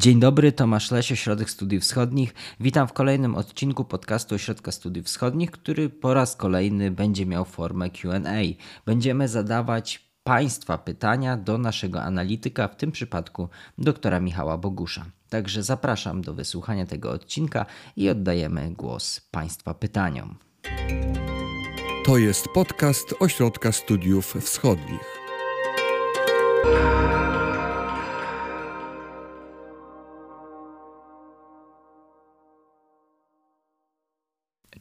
Dzień dobry, Tomasz Lesie, Środek Studiów Wschodnich. Witam w kolejnym odcinku podcastu Ośrodka Studiów Wschodnich, który po raz kolejny będzie miał formę QA. Będziemy zadawać Państwa pytania do naszego analityka, w tym przypadku doktora Michała Bogusza. Także zapraszam do wysłuchania tego odcinka i oddajemy głos Państwa pytaniom. To jest podcast Ośrodka Studiów Wschodnich.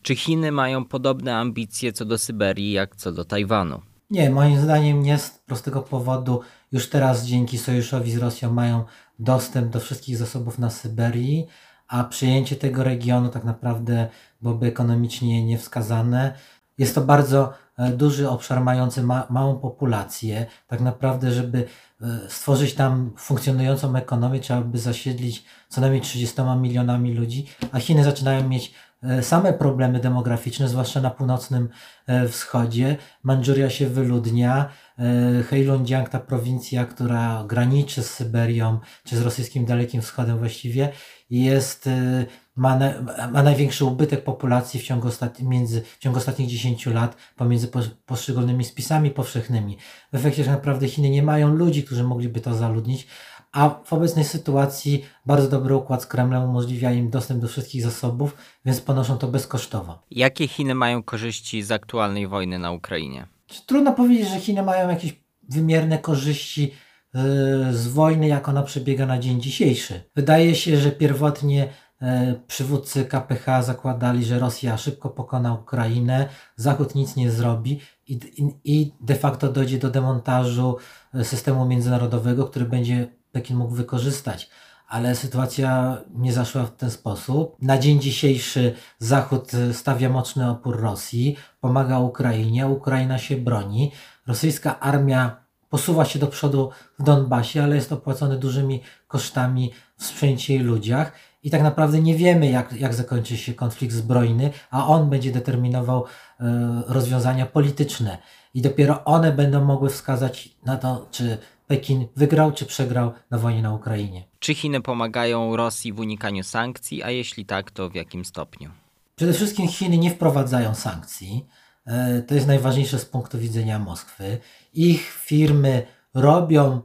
Czy Chiny mają podobne ambicje co do Syberii, jak co do Tajwanu? Nie, moim zdaniem nie z prostego powodu. Już teraz dzięki sojuszowi z Rosją mają dostęp do wszystkich zasobów na Syberii, a przyjęcie tego regionu tak naprawdę byłoby ekonomicznie niewskazane. Jest to bardzo duży obszar mający ma małą populację. Tak naprawdę, żeby e, stworzyć tam funkcjonującą ekonomię, trzeba by zasiedlić co najmniej 30 milionami ludzi, a Chiny zaczynają mieć E, same problemy demograficzne, zwłaszcza na północnym e, wschodzie. Mandżuria się wyludnia. E, Heilongjiang, ta prowincja, która graniczy z Syberią, czy z rosyjskim Dalekim Wschodem właściwie, jest, ma, na, ma największy ubytek populacji w ciągu, ostat, między, w ciągu ostatnich 10 lat pomiędzy poszczególnymi spisami powszechnymi. W efekcie tak naprawdę Chiny nie mają ludzi, którzy mogliby to zaludnić, a w obecnej sytuacji bardzo dobry układ z Kremlem umożliwia im dostęp do wszystkich zasobów, więc ponoszą to bezkosztowo. Jakie Chiny mają korzyści z aktualnej wojny na Ukrainie? Trudno powiedzieć, że Chiny mają jakieś wymierne korzyści yy, z wojny, jak ona przebiega na dzień dzisiejszy. Wydaje się, że pierwotnie przywódcy KPH zakładali, że Rosja szybko pokona Ukrainę, Zachód nic nie zrobi i, i, de facto dojdzie do demontażu yy, systemu międzynarodowego, który będzie Pekin mógł wykorzystać. Ale sytuacja nie zaszła w ten sposób. Na dzień dzisiejszy Zachód stawia mocny opór Rosji, pomaga Ukrainie, Ukraina się broni. Rosyjska armia posuwa się do przodu w Donbasie, ale jest opłacony dużymi kosztami w sprzęcie i ludziach. I tak naprawdę nie wiemy, jak, jak zakończy się konflikt zbrojny, a on będzie determinował y, rozwiązania polityczne. I dopiero one będą mogły wskazać na to, czy Pekin wygrał czy przegrał na wojnie na Ukrainie. Czy Chiny pomagają Rosji w unikaniu sankcji, a jeśli tak, to w jakim stopniu? Przede wszystkim Chiny nie wprowadzają sankcji. E, to jest najważniejsze z punktu widzenia Moskwy. Ich firmy robią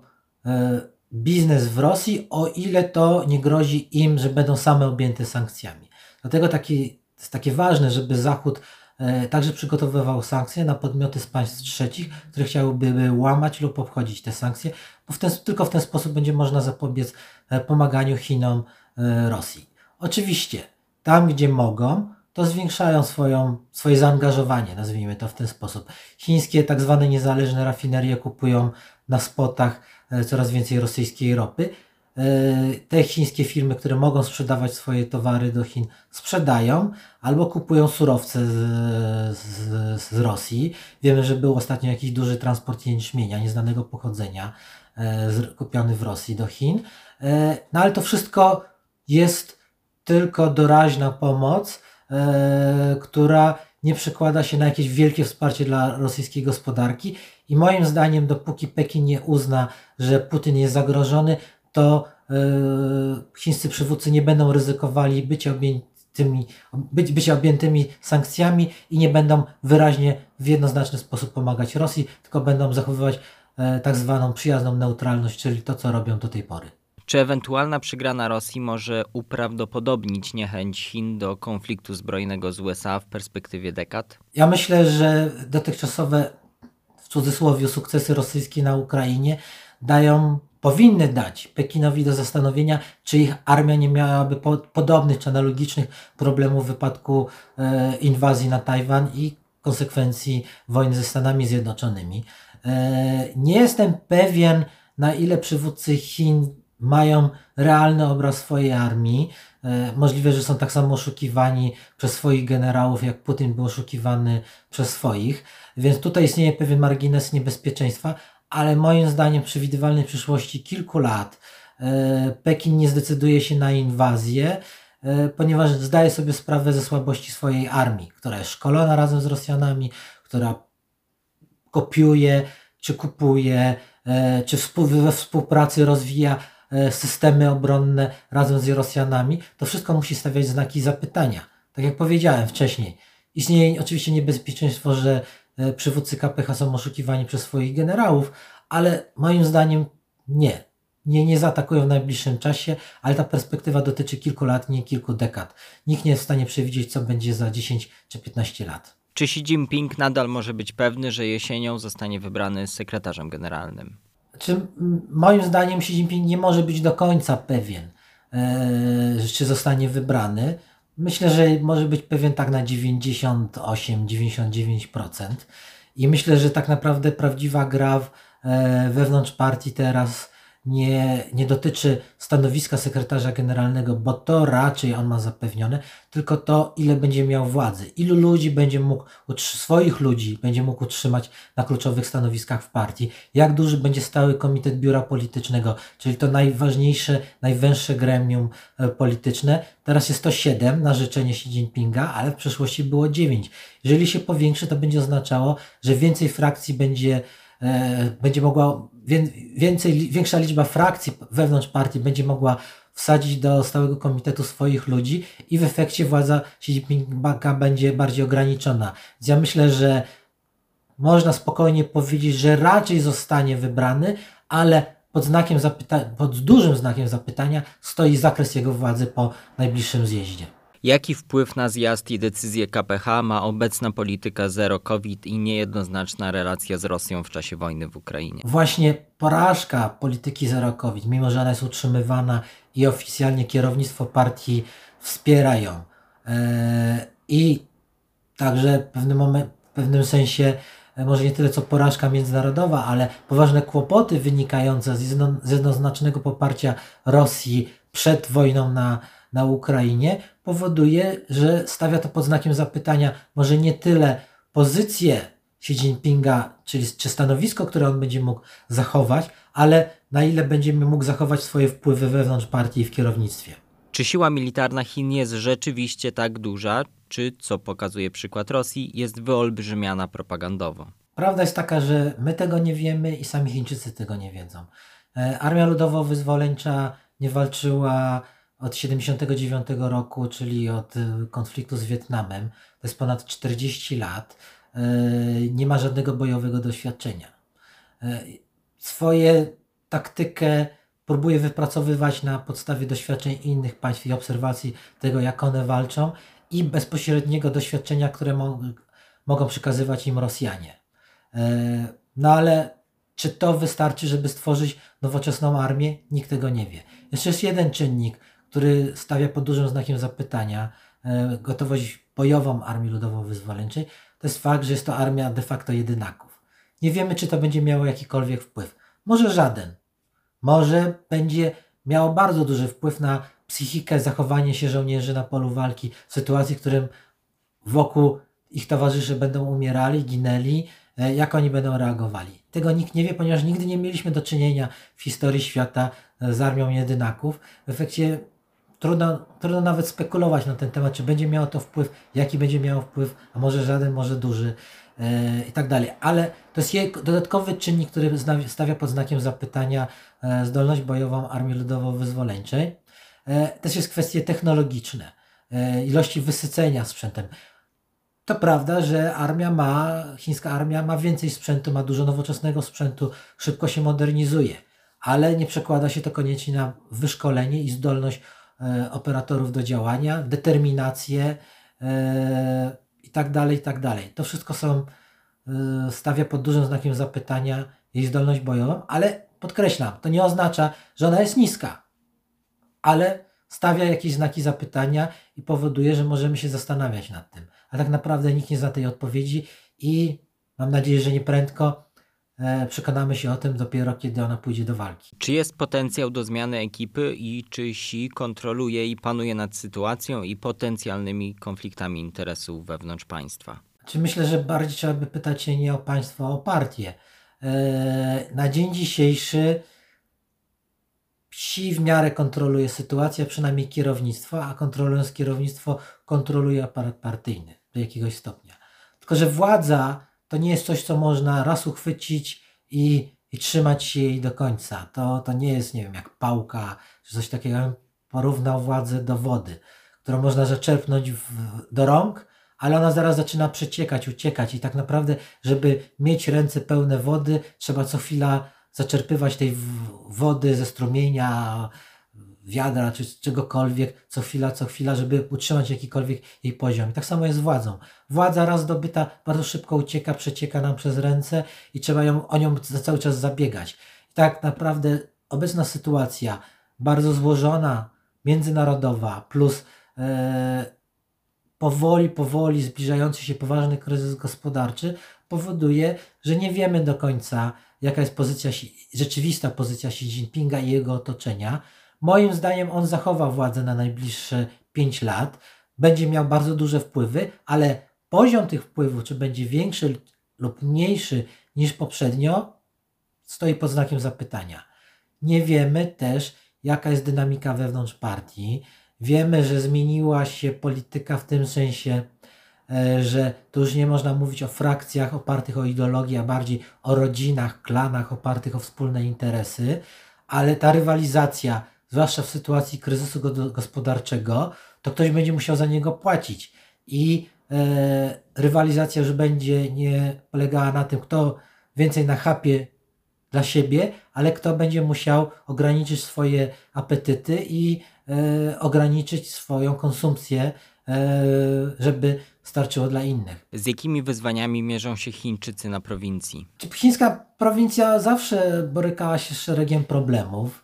e, biznes w Rosji, o ile to nie grozi im, że będą same objęte sankcjami. Dlatego taki, jest takie ważne, żeby Zachód E, także przygotowywał sankcje na podmioty z państw trzecich, które chciałyby łamać lub obchodzić te sankcje, bo w ten, tylko w ten sposób będzie można zapobiec e, pomaganiu Chinom e, Rosji. Oczywiście, tam gdzie mogą, to zwiększają swoją, swoje zaangażowanie, nazwijmy to w ten sposób. Chińskie tak zwane niezależne rafinerie kupują na spotach coraz więcej rosyjskiej ropy, E, te chińskie firmy, które mogą sprzedawać swoje towary do Chin, sprzedają albo kupują surowce z, z, z Rosji. Wiemy, że był ostatnio jakiś duży transport jęczmienia nieznanego pochodzenia e, kupiony w Rosji do Chin. E, no ale to wszystko jest tylko doraźna pomoc, która nie przekłada się na jakieś wielkie wsparcie dla rosyjskiej gospodarki. I moim zdaniem, dopóki Pekin nie uzna, że Putin jest zagrożony, to e, chińscy przywódcy nie będą ryzykowali bycia objętymi, być, bycia objętymi sankcjami i nie będą wyraźnie w jednoznaczny sposób pomagać Rosji, tylko będą zachowywać e, tak zwaną przyjazną neutralność, czyli to, co robią do tej pory. Czy ewentualna przegrana Rosji może uprawdopodobnić niechęć Chin do konfliktu zbrojnego z USA w perspektywie dekad? Ja myślę, że dotychczasowe cudzysłowie sukcesy rosyjskie na Ukrainie dają powinny dać Pekinowi do zastanowienia, czy ich armia nie miałaby po, podobnych czy analogicznych problemów w wypadku e, inwazji na Tajwan i konsekwencji wojny ze Stanami Zjednoczonymi. E, nie jestem pewien, na ile przywódcy Chin mają realny obraz swojej armii. E, możliwe, że są tak samo oszukiwani przez swoich generałów, jak Putin był oszukiwany przez swoich. Więc tutaj istnieje pewien margines niebezpieczeństwa, ale moim zdaniem przewidywalnej przyszłości kilku lat e, Pekin nie zdecyduje się na inwazję, e, ponieważ zdaje sobie sprawę ze słabości swojej armii, która jest szkolona razem z Rosjanami, która kopiuje, czy kupuje, czy we współpracy rozwija systemy obronne razem z Rosjanami, to wszystko musi stawiać znaki zapytania. Tak jak powiedziałem wcześniej. Istnieje oczywiście niebezpieczeństwo, że e, przywódcy KPH są oszukiwani przez swoich generałów, ale moim zdaniem nie. Nie, nie zaatakują w najbliższym czasie, ale ta perspektywa dotyczy kilku lat, nie kilku dekad. Nikt nie jest w stanie przewidzieć, co będzie za 10 czy 15 lat. Czy Xi Jinping nadal może być pewny, że jesienią zostanie wybrany sekretarzem generalnym? Czy, moim zdaniem Xi Jinping nie może być do końca pewien, e, czy zostanie wybrany. Myślę, że może być pewien tak na 98-99%. I myślę, że tak naprawdę prawdziwa gra w, e, wewnątrz partii teraz nie, nie dotyczy stanowiska sekretarza generalnego, bo to raczej on ma zapewnione, tylko to, ile będzie miał władzy, ilu ludzi będzie mógł, swoich ludzi będzie mógł utrzymać na kluczowych stanowiskach w partii, jak duży będzie stały komitet biura politycznego, czyli to najważniejsze, najwęższe gremium e, polityczne. Teraz jest to 7 na życzenie Xi Jinpinga, ale w przeszłości było 9. Jeżeli się powiększy, to będzie oznaczało, że więcej frakcji będzie będzie mogła, więcej, większa liczba frakcji wewnątrz partii będzie mogła wsadzić do stałego komitetu swoich ludzi i w efekcie władza Xi Jinpinga będzie bardziej ograniczona. Więc ja myślę, że można spokojnie powiedzieć, że raczej zostanie wybrany, ale pod znakiem zapytania, pod dużym znakiem zapytania stoi zakres jego władzy po najbliższym zjeździe. Jaki wpływ na zjazd i decyzję KPH ma obecna polityka zero COVID i niejednoznaczna relacja z Rosją w czasie wojny w Ukrainie? Właśnie porażka polityki zero COVID, mimo że ona jest utrzymywana i oficjalnie kierownictwo partii wspiera ją. E, I także w pewnym, moment, w pewnym sensie e, może nie tyle co porażka międzynarodowa, ale poważne kłopoty wynikające z, z jednoznacznego poparcia Rosji przed wojną na, na Ukrainie powoduje, że stawia to pod znakiem zapytania może nie tyle pozycję Xi Jinpinga, czyli czy stanowisko, które on będzie mógł zachować, ale na ile będzie mógł zachować swoje wpływy wewnątrz partii i w kierownictwie. Czy siła militarna Chin jest rzeczywiście tak duża, czy, co pokazuje przykład Rosji, jest wyolbrzymiana propagandowo? Prawda jest taka, że my tego nie wiemy i sami Chińczycy tego nie wiedzą. E, Armia Ludowo-Wyzwoleńcza nie walczyła od 79 roku, czyli od y, konfliktu z Wietnamem, to jest ponad 40 lat, y, nie ma żadnego bojowego doświadczenia. Y, swoje taktykę próbuje wypracowywać na podstawie doświadczeń innych państw i obserwacji tego, jak one walczą i bezpośredniego doświadczenia, które mo mogą przekazywać im Rosjanie. No ale czy to wystarczy, żeby stworzyć nowoczesną armię? Nikt tego nie wie. Jeszcze jest jeden czynnik, który stawia pod dużym znakiem zapytania e, gotowość bojową Armii Ludowo-Wyzwoleńczej, to jest fakt, że jest to armia de facto jedynaków. Nie wiemy, czy to będzie miało jakikolwiek wpływ. Może żaden. Może będzie miało bardzo duży wpływ na psychikę, zachowanie się żołnierzy na polu walki w sytuacji, w którym wokół ich towarzysze będą umierali, ginęli, e, jak oni będą reagowali. Tego nikt nie wie, ponieważ nigdy nie mieliśmy do czynienia w historii świata e, z armią jedynaków. W efekcie trudno, trudno nawet spekulować na ten temat, czy będzie miało to wpływ, jaki będzie miało wpływ, a może żaden, może duży yy, i tak dalej. Ale to jest dodatkowy czynnik, który stawia pod znakiem zapytania yy, zdolność bojową Armii Ludowo-Wyzwoleńczej. Yy, też jest kwestie technologiczne, ilości wysycenia sprzętem. To prawda, że armia ma, chińska armia ma więcej sprzętu, ma dużo nowoczesnego sprzętu, szybko się modernizuje, ale nie przekłada się to koniecznie na wyszkolenie i zdolność E, operatorów do działania, determinację e, i tak dalej, i tak dalej. To wszystko są, e, stawia pod dużym znakiem zapytania jej zdolność bojową, ale podkreślam, to nie oznacza, że ona jest niska, ale stawia jakieś znaki zapytania i powoduje, że możemy się zastanawiać nad tym. A tak naprawdę nikt nie zna tej odpowiedzi i mam nadzieję, że nie prędko E, przekonamy się o tym dopiero, kiedy ona pójdzie do walki. Czy jest potencjał do zmiany ekipy i czy Xi kontroluje i panuje nad sytuacją i potencjalnymi konfliktami interesów wewnątrz państwa? Czy myślę, że bardziej trzeba by pytać się nie o państwo, a o partię. E, na dzień dzisiejszy Xi w miarę kontroluje sytuację, przynajmniej kierownictwo, a kontrolując kierownictwo, kontroluje aparat partyjny do jakiegoś stopnia. Tylko, że władza to nie jest coś, co można raz uchwycić i i trzymać się jej do końca. To, to nie jest, nie wiem, jak pałka, czy coś takiego. Porównał władzę do wody, którą można zaczerpnąć w, do rąk, ale ona zaraz zaczyna przeciekać, uciekać i tak naprawdę, żeby mieć ręce pełne wody, trzeba co chwila zaczerpywać tej wody ze strumienia, wiadra czy czegokolwiek, co chwila, co chwila, żeby utrzymać jakikolwiek jej poziom. I tak samo jest z władzą. Władza raz dobyta bardzo szybko ucieka, przecieka nam przez ręce i trzeba ją, o nią cały czas zabiegać. I tak naprawdę obecna sytuacja, bardzo złożona, międzynarodowa, plus e, powoli, powoli zbliżający się poważny kryzys gospodarczy powoduje, że nie wiemy do końca, jaka jest pozycja, rzeczywista pozycja Xi Jinpinga i jego otoczenia. Moim zdaniem on zachowa władzę na najbliższe 5 lat, będzie miał bardzo duże wpływy, ale poziom tych wpływów, czy będzie większy lub mniejszy niż poprzednio, stoi pod znakiem zapytania. Nie wiemy też, jaka jest dynamika wewnątrz partii. Wiemy, że zmieniła się polityka w tym sensie, e, że tu już nie można mówić o frakcjach opartych o ideologię, a bardziej o rodzinach, klanach opartych o wspólne interesy, ale ta rywalizacja, zwłaszcza w sytuacji kryzysu gospodarczego, to ktoś będzie musiał za niego płacić. I e, rywalizacja już będzie nie polegała na tym, kto więcej nachapie dla siebie, ale kto będzie musiał ograniczyć swoje apetyty i e, ograniczyć swoją konsumpcję, e, żeby starczyło dla innych. Z jakimi wyzwaniami mierzą się Chińczycy na prowincji? Chińska prowincja zawsze borykała się z szeregiem problemów,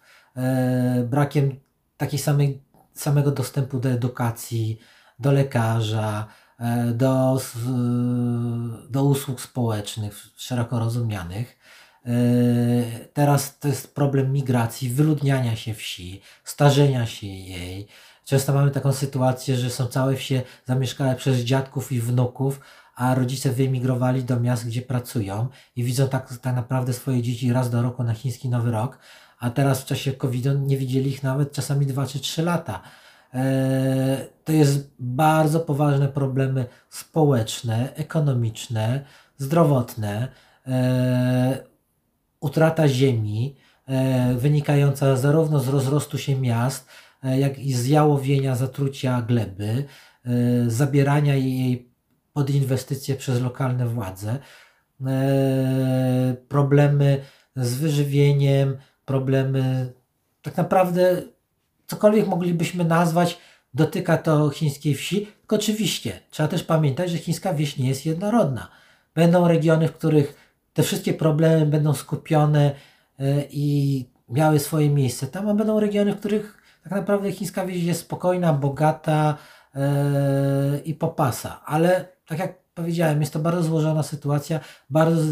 brakiem takiej samej, samego dostępu do edukacji, do lekarza, e, do, do usług społecznych szeroko rozumianych. E, teraz to jest problem migracji, wyludniania się wsi, starzenia się jej. Często mamy taką sytuację, że są całe wsie zamieszkałe przez dziadków i wnuków, a rodzice wyemigrowali do miast, gdzie pracują i widzą tak, tak naprawdę swoje dzieci raz do roku na chiński Nowy Rok, a teraz w czasie COVID-u nie widzieli ich nawet czasami 2 czy 3 lata. E, to jest bardzo poważne problemy społeczne, ekonomiczne, zdrowotne. E, utrata ziemi e, wynikająca zarówno z rozrostu się miast, jak i z jałowienia, zatrucia gleby, zabierania jej pod inwestycje przez lokalne władze, problemy z wyżywieniem, problemy tak naprawdę cokolwiek moglibyśmy nazwać, dotyka to chińskiej wsi, tylko oczywiście trzeba też pamiętać, że chińska wieś nie jest jednorodna. Będą regiony, w których te wszystkie problemy będą skupione e, i miały swoje miejsce tam, a będą regiony, w których tak naprawdę chińska wieś jest spokojna, bogata e, i popasa. Ale tak jak powiedziałem, jest to bardzo złożona sytuacja, bardzo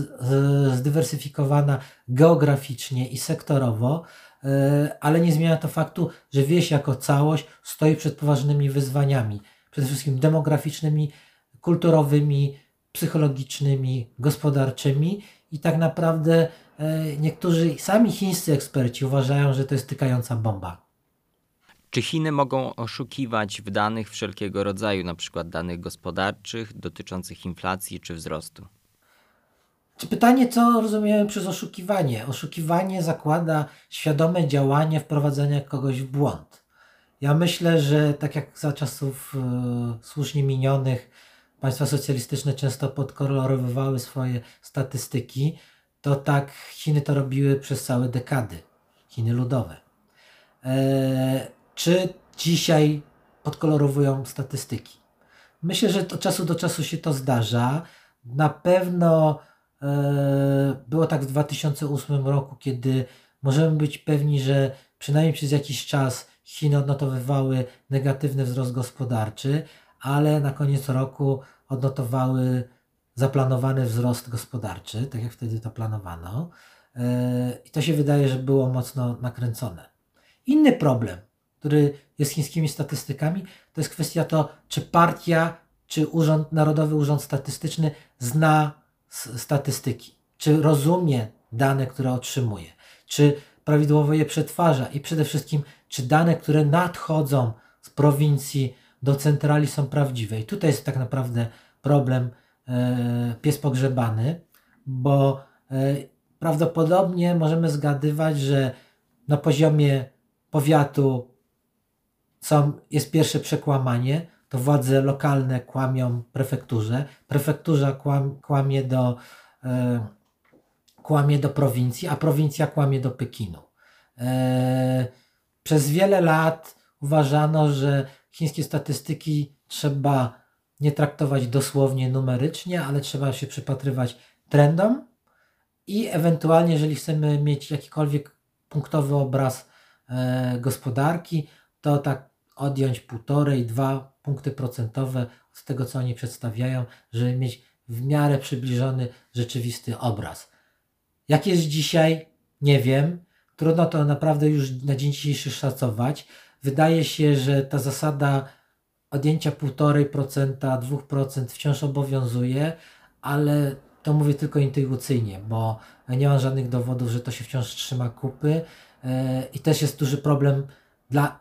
zdywersyfikowana geograficznie i sektorowo, e, ale nie zmienia to faktu, że wieś jako całość stoi przed poważnymi wyzwaniami, przede wszystkim demograficznymi, kulturowymi, psychologicznymi, gospodarczymi i tak naprawdę e, niektórzy sami chińscy eksperci uważają, że to jest tykająca bomba. Czy Chiny mogą oszukiwać w danych wszelkiego rodzaju, na przykład danych gospodarczych dotyczących inflacji czy wzrostu? Pytanie, co rozumiemy przez oszukiwanie? Oszukiwanie zakłada świadome działanie wprowadzenia kogoś w błąd. Ja myślę, że tak jak za czasów e, słusznie minionych państwa socjalistyczne często podkolorowywały swoje statystyki, to tak Chiny to robiły przez całe dekady. Chiny ludowe. E, czy dzisiaj podkolorowują statystyki? Myślę, że od czasu do czasu się to zdarza. Na pewno e, było tak w 2008 roku, kiedy możemy być pewni, że przynajmniej przez jakiś czas Chiny odnotowywały negatywny wzrost gospodarczy, ale na koniec roku odnotowały zaplanowany wzrost gospodarczy, tak jak wtedy to planowano. E, I to się wydaje, że było mocno nakręcone. Inny problem, który jest chińskimi statystykami, to jest kwestia to, czy partia, czy urząd, Narodowy Urząd Statystyczny zna statystyki, czy rozumie dane, które otrzymuje, czy prawidłowo je przetwarza i przede wszystkim, czy dane, które nadchodzą z prowincji, do centrali są prawdziwe. I tutaj jest tak naprawdę problem e, pies pogrzebany, bo e, prawdopodobnie możemy zgadywać, że na poziomie powiatu są, jest pierwsze przekłamanie, to władze lokalne kłamią prefekturze, prefektura kłam, kłamie, do, e, kłamie do prowincji, a prowincja kłamie do Pekinu. E, przez wiele lat uważano, że chińskie statystyki trzeba nie traktować dosłownie numerycznie, ale trzeba się przypatrywać trendom i ewentualnie, jeżeli chcemy mieć jakikolwiek punktowy obraz e, gospodarki, to tak odjąć półtorej, dwa punkty procentowe z tego, co oni przedstawiają, żeby mieć w miarę przybliżony rzeczywisty obraz. Jak jest dzisiaj? Nie wiem. Trudno to naprawdę już na dzień dzisiejszy szacować. Wydaje się, że ta zasada odjęcia 1,5%, 2% wciąż obowiązuje, ale to mówię tylko intuicyjnie, bo nie mam żadnych dowodów, że to się wciąż trzyma kupy e, i też jest duży problem dla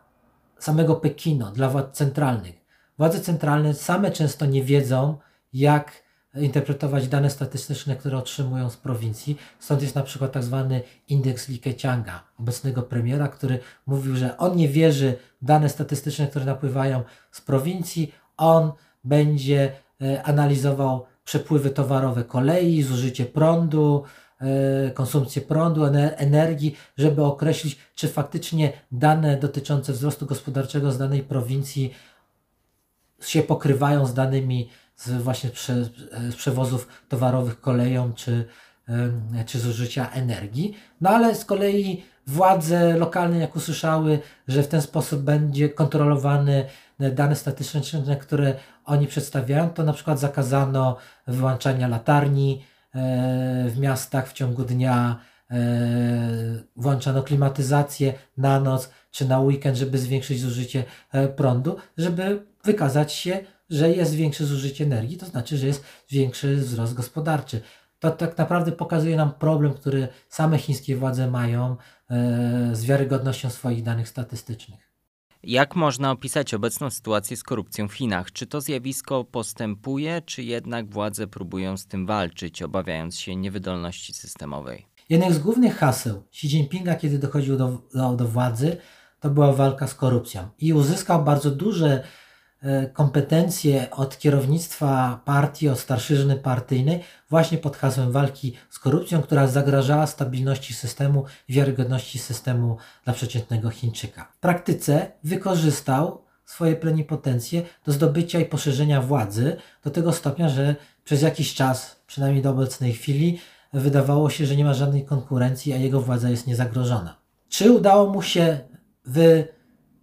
samego Pekinu, dla władz centralnych. Władze centralne same często nie wiedzą, jak interpretować dane statystyczne, które otrzymują z prowincji. Stąd jest na przykład tak zwany indeks Likecianga, obecnego premiera, który mówił, że on nie wierzy w dane statystyczne, które napływają z prowincji. On będzie e, analizował przepływy towarowe kolei, zużycie prądu, konsumpcję prądu, energii, żeby określić, czy faktycznie dane dotyczące wzrostu gospodarczego z danej prowincji się pokrywają z danymi z właśnie prze, z przewozów towarowych koleją czy, czy zużycia energii. No ale z kolei władze lokalne, jak usłyszały, że w ten sposób będzie kontrolowany dane statystyczne, które oni przedstawiają, to na przykład zakazano wyłączania latarni e, w miastach w ciągu dnia, e, włączano klimatyzację na noc czy na weekend, żeby zwiększyć zużycie e, prądu, żeby wykazać się, że jest większe zużycie energii, to znaczy, że jest większy wzrost gospodarczy. To tak naprawdę pokazuje nam problem, który same chińskie władze mają z wiarygodnością swoich danych statystycznych. Jak można opisać obecną sytuację z korupcją w Chinach? Czy to zjawisko postępuje, czy jednak władze próbują z tym walczyć, obawiając się niewydolności systemowej? Jednym z głównych haseł Xi Jinpinga, kiedy dochodził do, do, do władzy, to była walka z korupcją. I uzyskał bardzo duże kompetencje od kierownictwa partii, od starszyzny partyjnej, właśnie pod hasłem walki z korupcją, która zagrażała stabilności systemu i wiarygodności systemu dla przeciętnego Chińczyka. W praktyce wykorzystał swoje plenipotencje do zdobycia i poszerzenia władzy do tego stopnia, że przez jakiś czas, przynajmniej do obecnej chwili, wydawało się, że nie ma żadnej konkurencji, a jego władza jest niezagrożona. Czy udało mu się wy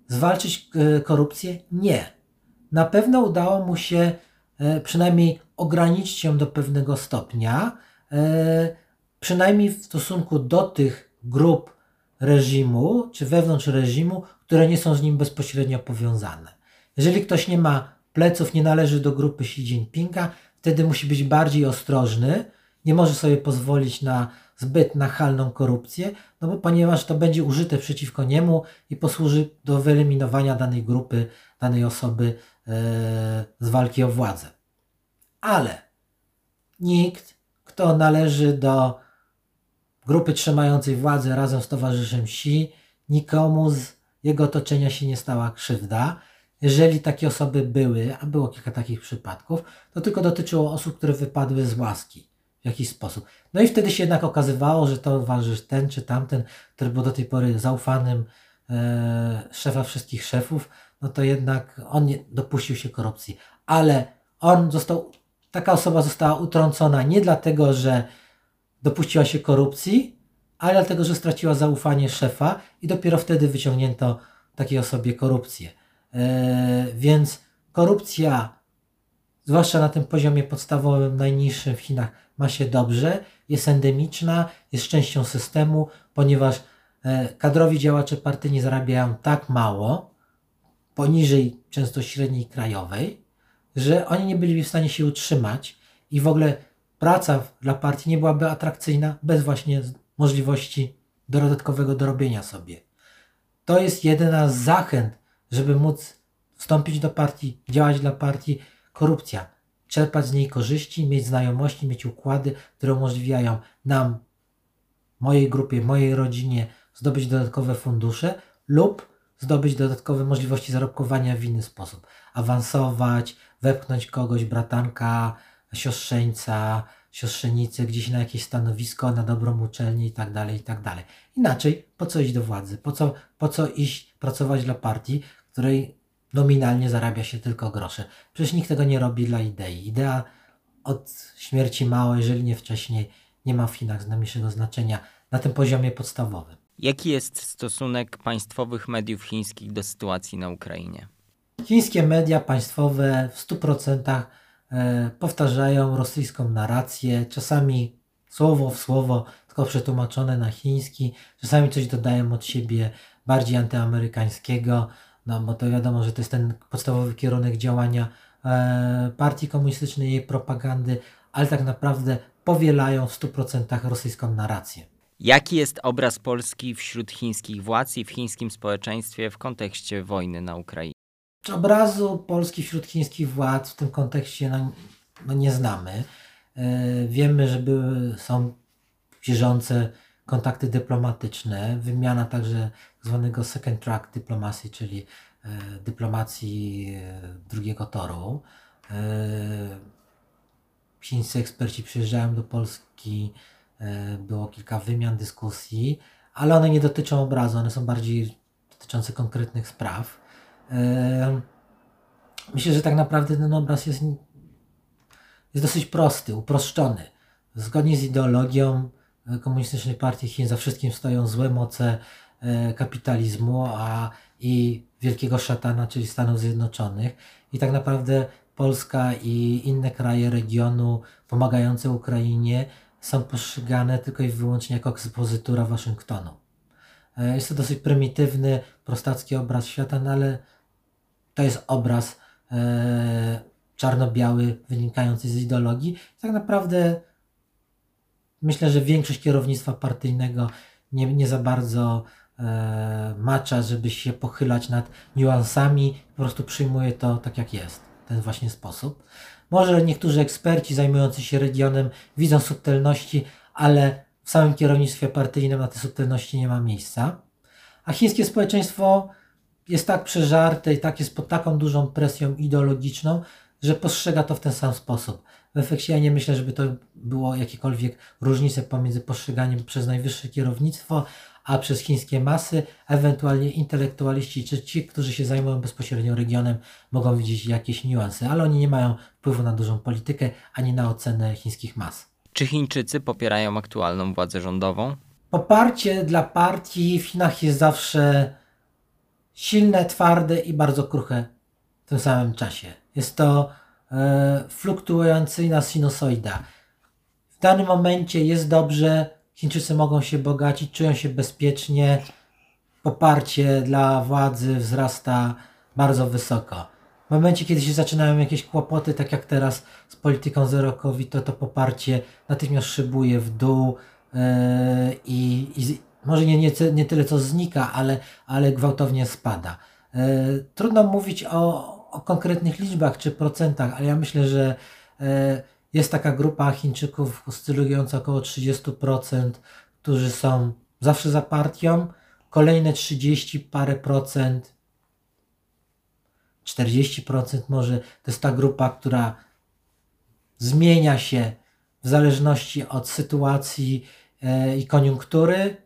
zwalczyć e, korupcję? Nie na pewno udało mu się e, przynajmniej ograniczyć ją do pewnego stopnia, e, przynajmniej w stosunku do tych grup reżimu, czy wewnątrz reżimu, które nie są z nim bezpośrednio powiązane. Jeżeli ktoś nie ma pleców, nie należy do grupy Xi Jinpinga, wtedy musi być bardziej ostrożny, nie może sobie pozwolić na zbyt nachalną korupcję, no bo ponieważ to będzie użyte przeciwko niemu i posłuży do wyeliminowania danej grupy, danej osoby z walki o władzę. Ale nikt, kto należy do grupy trzymającej władzę razem z towarzyszem Xi, nikomu z jego otoczenia się nie stała krzywda. Jeżeli takie osoby były, a było kilka takich przypadków, to tylko dotyczyło osób, które wypadły z łaski w jakiś sposób. No i wtedy się jednak okazywało, że towarzysz ten czy tamten, który był do tej pory zaufanym e, szefa wszystkich szefów, no to jednak on nie dopuścił się korupcji. Ale on został, taka osoba została utrącona nie dlatego, że dopuściła się korupcji, ale dlatego, że straciła zaufanie szefa i dopiero wtedy wyciągnięto takiej osobie korupcję. E, więc korupcja, zwłaszcza na tym poziomie podstawowym, najniższym w Chinach, ma się dobrze, jest endemiczna, jest częścią systemu, ponieważ e, kadrowi działacze partyjni zarabiają tak mało, poniżej często średniej krajowej, że oni nie byliby w stanie się utrzymać i w ogóle praca dla partii nie byłaby atrakcyjna bez właśnie możliwości dodatkowego dorobienia sobie. To jest jedyna z zachęt, żeby móc wstąpić do partii, działać dla partii, korupcja. Czerpać z niej korzyści, mieć znajomości, mieć układy, które umożliwiają nam mojej grupie, mojej rodzinie zdobyć dodatkowe fundusze lub zdobyć dodatkowe możliwości zarobkowania w inny sposób. Awansować, wepchnąć kogoś, bratanka, siostrzeńca, siostrzenicę gdzieś na jakieś stanowisko, na dobrą uczelnię i tak dalej, i tak dalej. Inaczej, po co iść do władzy? Po co, po co iść pracować dla partii, której nominalnie zarabia się tylko grosze? Przecież nikt tego nie robi dla idei. Idea od śmierci Mao, jeżeli nie wcześniej, nie ma w Chinach najmniejszego znaczenia na tym poziomie podstawowym. Jaki jest stosunek państwowych mediów chińskich do sytuacji na Ukrainie? Chińskie media państwowe w 100% e, powtarzają rosyjską narrację, czasami słowo w słowo, tylko przetłumaczone na chiński, czasami coś dodają od siebie bardziej antyamerykańskiego, no bo to wiadomo, że to jest ten podstawowy kierunek działania e, partii komunistycznej, jej propagandy, ale tak naprawdę powielają w 100% rosyjską narrację. Jaki jest obraz Polski wśród chińskich władz i w chińskim społeczeństwie w kontekście wojny na Ukrainie? Obrazu Polski wśród chińskich władz w tym kontekście no, no nie znamy. E, wiemy, że były, są bieżące kontakty dyplomatyczne, wymiana także zwanego second track dyplomacji, czyli e, dyplomacji e, drugiego toru. Chińscy eksperci przyjeżdżają do Polski, było kilka wymian, dyskusji, ale one nie dotyczą obrazu, one są bardziej dotyczące konkretnych spraw. Myślę, że tak naprawdę ten obraz jest, jest dosyć prosty, uproszczony. Zgodnie z ideologią e, Komunistycznej Partii Chin za wszystkim stoją złe moce e, kapitalizmu a i wielkiego szatana, czyli Stanów Zjednoczonych. I tak naprawdę Polska i inne kraje regionu pomagające Ukrainie są postrzegane tylko i wyłącznie jako ekspozytura Waszyngtonu. E, jest to dosyć prymitywny, prostacki obraz świata, no ale to jest obraz e, czarno-biały wynikający z ideologii. Tak naprawdę myślę, że większość kierownictwa partyjnego nie, nie za bardzo e, żeby się pochylać nad niuansami, po prostu przyjmuje to tak jak jest, ten właśnie sposób. Może niektórzy eksperci zajmujący się regionem widzą subtelności, ale w samym kierownictwie partyjnym na te subtelności nie ma miejsca. A chińskie społeczeństwo jest tak przeżarte i tak jest pod taką dużą presją ideologiczną, że postrzega to w ten sam sposób. W efekcie ja nie myślę, żeby to było jakiekolwiek różnice pomiędzy postrzeganiem przez najwyższe kierownictwo, a przez chińskie masy, ewentualnie intelektualiści czy ci, którzy się zajmują bezpośrednio regionem, mogą widzieć jakieś niuanse, ale oni nie mają wpływu na dużą politykę ani na ocenę chińskich mas. Czy Chińczycy popierają aktualną władzę rządową? Poparcie dla partii w Chinach jest zawsze silne, twarde i bardzo kruche w tym samym czasie. Jest to e, fluktuującyjna sinusoida. W danym momencie jest dobrze, Chińczycy mogą się bogacić, czują się bezpiecznie, poparcie dla władzy wzrasta bardzo wysoko. W momencie, kiedy się zaczynają jakieś kłopoty, tak jak teraz z polityką zero COVID, to to poparcie natychmiast szybuje w dół yy, i, i może nie, nie, nie tyle co znika, ale, ale gwałtownie spada. E, trudno mówić o, o konkretnych liczbach czy procentach, ale ja myślę, że e, jest taka grupa Chińczyków oscylująca około 30%, którzy są zawsze za partią, kolejne 30 parę procent, 40% może, to jest ta grupa, która zmienia się w zależności od sytuacji e, i koniunktury.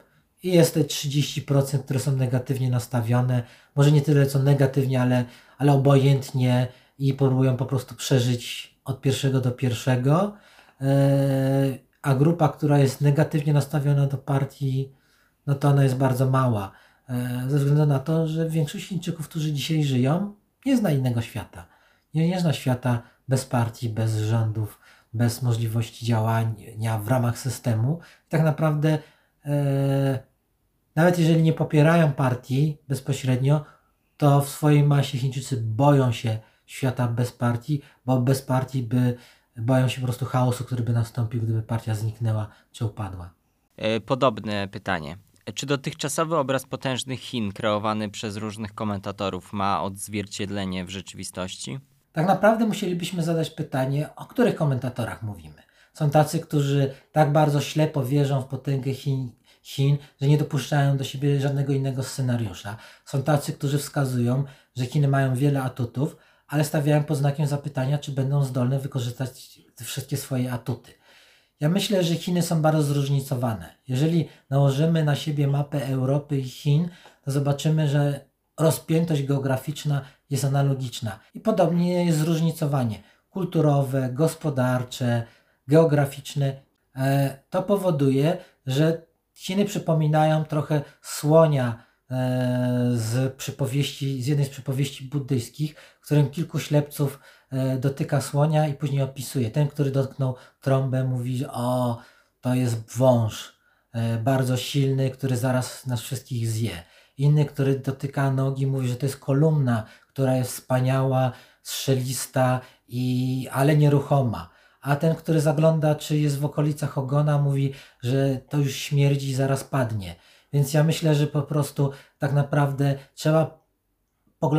I jest te 30%, które są negatywnie nastawione, może nie tyle co negatywnie, ale, ale obojętnie i próbują po prostu przeżyć od pierwszego do pierwszego, e, a grupa, która jest negatywnie nastawiona do partii, no to ona jest bardzo mała, e, ze względu na to, że większość Chińczyków, którzy dzisiaj żyją, nie zna innego świata. Nie, nie zna świata bez partii, bez rządów, bez możliwości działania w ramach systemu. tak naprawdę e, nawet jeżeli nie popierają partii bezpośrednio, to w swojej masie Chińczycy boją się świata bez partii, bo bez partii by boją się po prostu chaosu, który by nastąpił, gdyby partia zniknęła czy upadła. E, podobne pytanie. Czy dotychczasowy obraz potężnych Chin kreowany przez różnych komentatorów ma odzwierciedlenie w rzeczywistości? Tak naprawdę musielibyśmy zadać pytanie, o których komentatorach mówimy. Są tacy, którzy tak bardzo ślepo wierzą w potęgę Chin, Chin, że nie dopuszczają do siebie żadnego innego scenariusza. Są tacy, którzy wskazują, że Chiny mają wiele atutów, ale stawiają pod znakiem zapytania, czy będą zdolne wykorzystać te wszystkie swoje atuty. Ja myślę, że Chiny są bardzo zróżnicowane. Jeżeli nałożymy na siebie mapę Europy i Chin, to zobaczymy, że rozpiętość geograficzna jest analogiczna. I podobnie jest zróżnicowanie kulturowe, gospodarcze, geograficzne. E, to powoduje, że Chiny przypominają trochę słonia z przypowieści, z jednej z przypowieści buddyjskich, w którym kilku ślepców e, dotyka słonia i później opisuje. Ten, który dotknął trąbę, mówi, o, to jest wąż bardzo silny, który zaraz nas wszystkich zje. Inny, który dotyka nogi, mówi, że to jest kolumna, która jest wspaniała, strzelista, i, ale nieruchoma. A ten, który zagląda, czy jest w okolicach ogona, mówi, że to już śmierdzi i zaraz padnie. Więc ja myślę, że po prostu tak naprawdę trzeba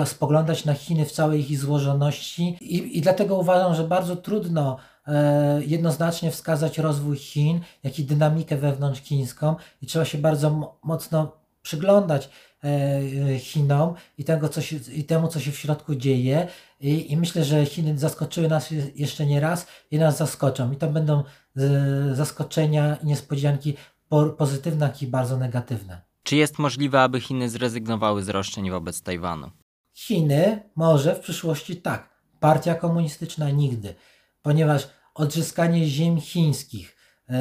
spoglądać na Chiny w całej ich złożoności i, i dlatego uważam, że bardzo trudno e, jednoznacznie wskazać rozwój Chin, jak i dynamikę wewnątrzchińską i trzeba się bardzo mocno przyglądać E, Chinom i, tego, co się, i temu, co się w środku dzieje. I, I, myślę, że Chiny zaskoczyły nas jeszcze nie raz i nas zaskoczą. I to będą e, zaskoczenia i niespodzianki pozytywne, jak i bardzo negatywne. Czy jest możliwe, aby Chiny zrezygnowały z roszczeń wobec Tajwanu? Chiny może w przyszłości tak. Partia komunistyczna nigdy, ponieważ odzyskanie ziem chińskich e,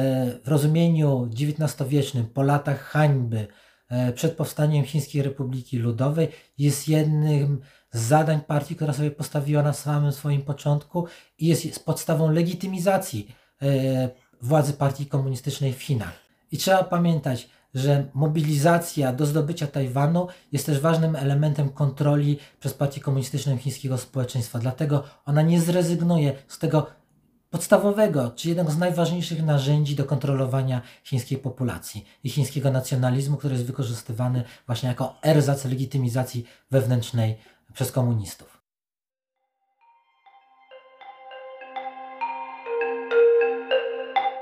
w rozumieniu XIX-wiecznym po latach hańby, E, przed powstaniem Chińskiej Republiki Ludowej jest jednym z zadań partii, która sobie postawiła na samym swoim początku i jest podstawą legitymizacji e, władzy partii komunistycznej w Chinach. I trzeba pamiętać, że mobilizacja do zdobycia Tajwanu jest też ważnym elementem kontroli przez partię komunistyczną chińskiego społeczeństwa. Dlatego ona nie zrezygnuje z tego podstawowego, czy jednego z najważniejszych narzędzi do kontrolowania chińskiej populacji i chińskiego nacjonalizmu, który jest wykorzystywany właśnie jako erzac legitymizacji wewnętrznej przez komunistów.